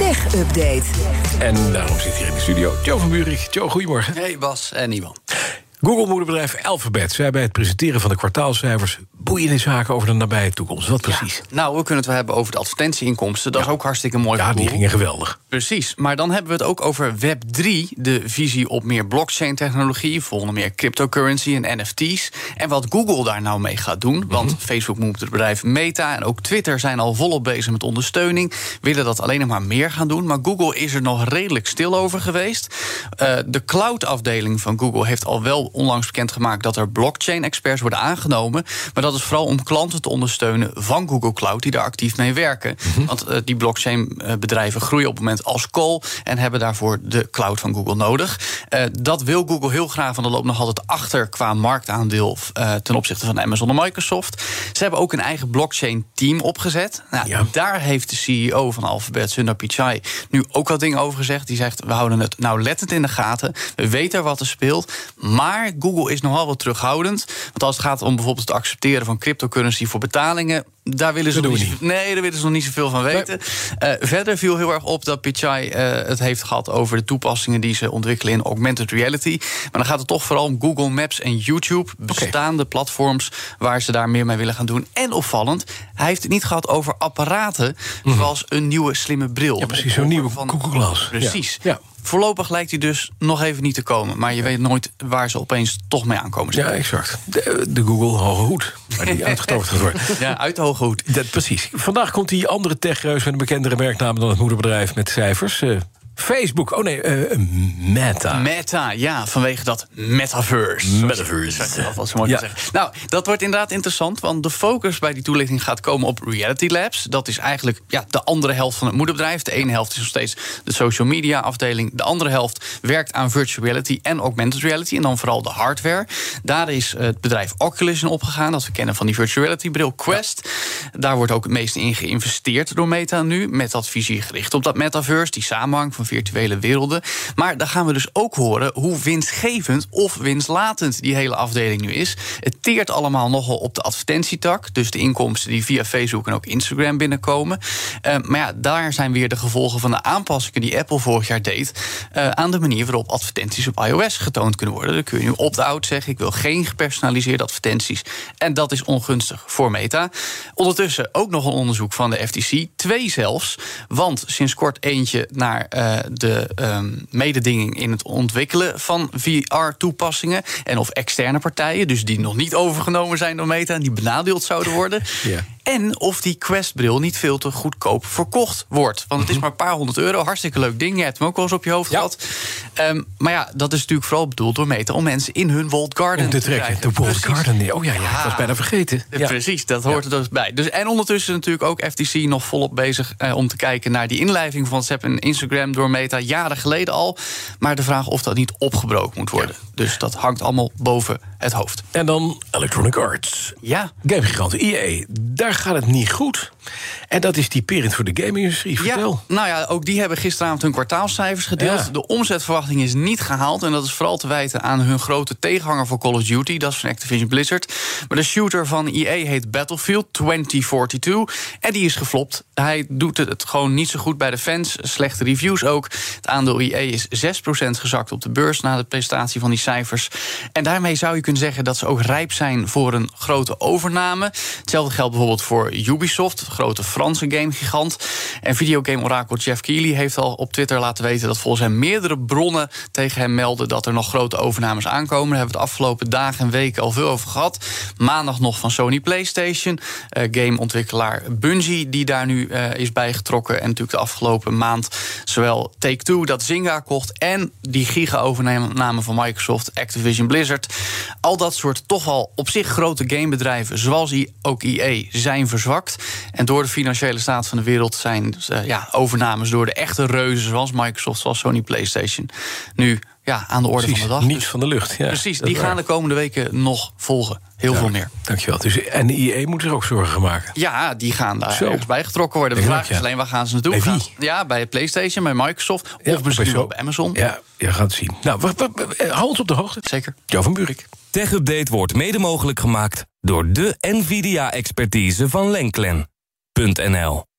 Tech Update. En daarom zit hier in de studio Joe van Buurik. Joe, goedemorgen. Hey Bas en Iwan. Google-moederbedrijf Alphabet zei bij het presenteren van de kwartaalcijfers boeiende zaken over de nabije toekomst. Wat precies? Nou, we kunnen het wel hebben over de advertentieinkomsten. Dat is ook hartstikke mooi. Ja, die gingen geweldig. Precies, maar dan hebben we het ook over Web3, de visie op meer blockchain-technologie, volgende meer cryptocurrency en NFT's. En wat Google daar nou mee gaat doen. Want Facebook moet het bedrijf Meta en ook Twitter zijn al volop bezig met ondersteuning. Willen dat alleen nog maar meer gaan doen. Maar Google is er nog redelijk stil over geweest. Eh, de cloud-afdeling van Google heeft al wel onlangs bekendgemaakt dat er blockchain-experts worden aangenomen. Maar dat is vooral om klanten te ondersteunen van Google Cloud die daar actief mee werken. Want eh, die blockchain-bedrijven groeien op het moment als kool en hebben daarvoor de cloud van Google nodig. Eh, dat wil Google heel graag, want dat loopt nog altijd achter qua marktaandeel eh, ten opzichte van Amazon en Microsoft. Ze hebben ook een eigen blockchain-team opgezet. Nou, Ja. Daar heeft de CEO van Alphabet, Sundar Pichai, nu ook wat dingen over gezegd. Die zegt: We houden het nauwlettend in de gaten. We weten wat er speelt. Maar Google is nogal wat terughoudend. Want als het gaat om bijvoorbeeld het accepteren van cryptocurrency voor betalingen. Daar willen ze nog doen niet, Nee, daar willen ze nog niet zoveel van weten. Eh, verder viel heel erg op dat Pichai eh, het heeft gehad over de toepassingen die ze ontwikkelen in augmented reality. Maar dan gaat het toch vooral om Google Maps en YouTube, bestaande platforms waar ze daar meer mee willen gaan doen. En opvallend, hij heeft het niet gehad over apparaten zoals een nieuwe slimme bril. Mhm. Ja, precies, zo'n nieuwe Van- Google Glass. Precies. Ja. Ja. Voorlopig lijkt hij dus nog even niet te komen. Maar je weet nooit waar ze opeens toch mee aankomen. Ja, exact. De, de Google Hoge Hoed, waar die uitgetoverd gaat worden. Ja, uit de hoge hoed. Dat, precies. Vandaag komt die andere techreus met een bekendere merknaam dan het moederbedrijf met cijfers. Eh, Facebook. Oh nee, eh, Meta. Meta, ja, vanwege dat metaverse. Metaverse. Dat zo mooi Ja. zeggen. Nou, dat wordt inderdaad interessant, want de focus bij die toelichting gaat komen op Reality Labs. Dat is eigenlijk ja, de andere helft van het moederbedrijf. De ene helft is nog steeds de social media afdeling. De andere helft werkt aan virtual reality en augmented reality. En dan vooral de hardware. Daar is het bedrijf Oculus in opgegaan. Dat we kennen van die virtual reality bril Quest. Daar wordt ook het meeste in geïnvesteerd door Meta nu. Met visie gericht op dat metaverse, die samenhang van virtuele werelden. Maar daar gaan we dus ook horen hoe winstgevend of winstlatend die hele afdeling nu is. Het teert allemaal nogal op de advertentietak. Dus de inkomsten die via Facebook en ook Instagram binnenkomen. Eh, maar ja, daar zijn weer de gevolgen van de aanpassingen die Apple vorig jaar deed. eh, aan de manier waarop advertenties op iOS getoond kunnen worden. Dan kun je nu opt-out zeggen: ik wil geen gepersonaliseerde advertenties. En dat is ongunstig voor Meta. Ondertussen ook nog een onderzoek van de FTC. Twee zelfs. Want sinds kort eentje naar eh, de ehm, mededinging in het ontwikkelen van VR-toepassingen. En of externe partijen, dus die nog niet overgenomen zijn door Meta en die benadeeld zouden worden. Ja. En of die Quest-bril niet veel te goedkoop verkocht wordt. Want het is maar een paar honderd euro. Hartstikke leuk ding. Je hebt hem ook wel eens op je hoofd Ja. gehad. Ehm, maar ja, dat is natuurlijk vooral bedoeld door Meta om mensen in hun walled garden Om te trekken. De Walled. Garden. Oh ja, ja, ik was bijna vergeten. Ja, Ja. Precies, dat hoort er dus bij. Dus, en ondertussen natuurlijk ook FTC nog volop bezig eh, om te kijken naar die inlijving van WhatsApp en Instagram door Meta jaren geleden al. Maar de vraag of dat niet opgebroken moet worden. Dus dat hangt allemaal boven het hoofd. En dan Electronic Arts. Ja, Gamegigant EA, daar gaat het niet goed. En dat is typerend voor de gaming-industrie. Vertel. Ja, nou ja, ook die hebben gisteravond hun kwartaalcijfers gedeeld. Ja. De omzetverwachting is niet gehaald. En dat is vooral te wijten aan hun grote tegenhanger voor Call of Duty. Dat is van Activision Blizzard. Maar de shooter van EA heet Battlefield 2042. En die is geflopt. Hij doet het gewoon niet zo goed bij de fans. Slechte reviews ook. Het aandeel EA is 6% gezakt op de beurs na de presentatie van die cijfers. En daarmee zou je kunnen zeggen dat ze ook rijp zijn voor een grote overname. Hetzelfde geldt bijvoorbeeld voor Ubisoft, grote Franse gamegigant. En videogame-orakel Jeff Keighley heeft al op Twitter laten weten dat volgens hem meerdere bronnen tegen hem melden dat er nog grote overnames aankomen. Daar hebben we het afgelopen dagen en weken al veel over gehad. Maandag nog van Sony PlayStation, eh, gameontwikkelaar Bungie, die daar nu eh, is bijgetrokken. En natuurlijk de afgelopen maand zowel Take-Two dat Zynga kocht en die giga-overname van Microsoft, Activision Blizzard. Al dat soort toch wel op zich grote gamebedrijven, zoals ook EA, zijn verzwakt. En door de financiële staat van de wereld zijn eh, ja, overnames door de echte reuzen, zoals Microsoft, zoals Sony PlayStation, nu ja, aan de orde Precies, van de dag. niets Dus van de lucht. Ja, precies, die gaan waar. de komende weken nog volgen. Heel veel meer. Dankjewel. Dus, en de IE moet er ook zorgen maken. Ja, die gaan daar Zo. ergens bij getrokken worden. De vraag is alleen waar gaan ze naartoe? Bij wie? Gaan- Ja, bij PlayStation, bij Microsoft Ja, of misschien bij bij Amazon. Ja, je gaat het zien. Nou, wacht, eh, hou ons op de hoogte. Zeker. Jo van Buurik. Tech Update wordt mede mogelijk gemaakt door de NVIDIA-expertise van Lenklen.nl.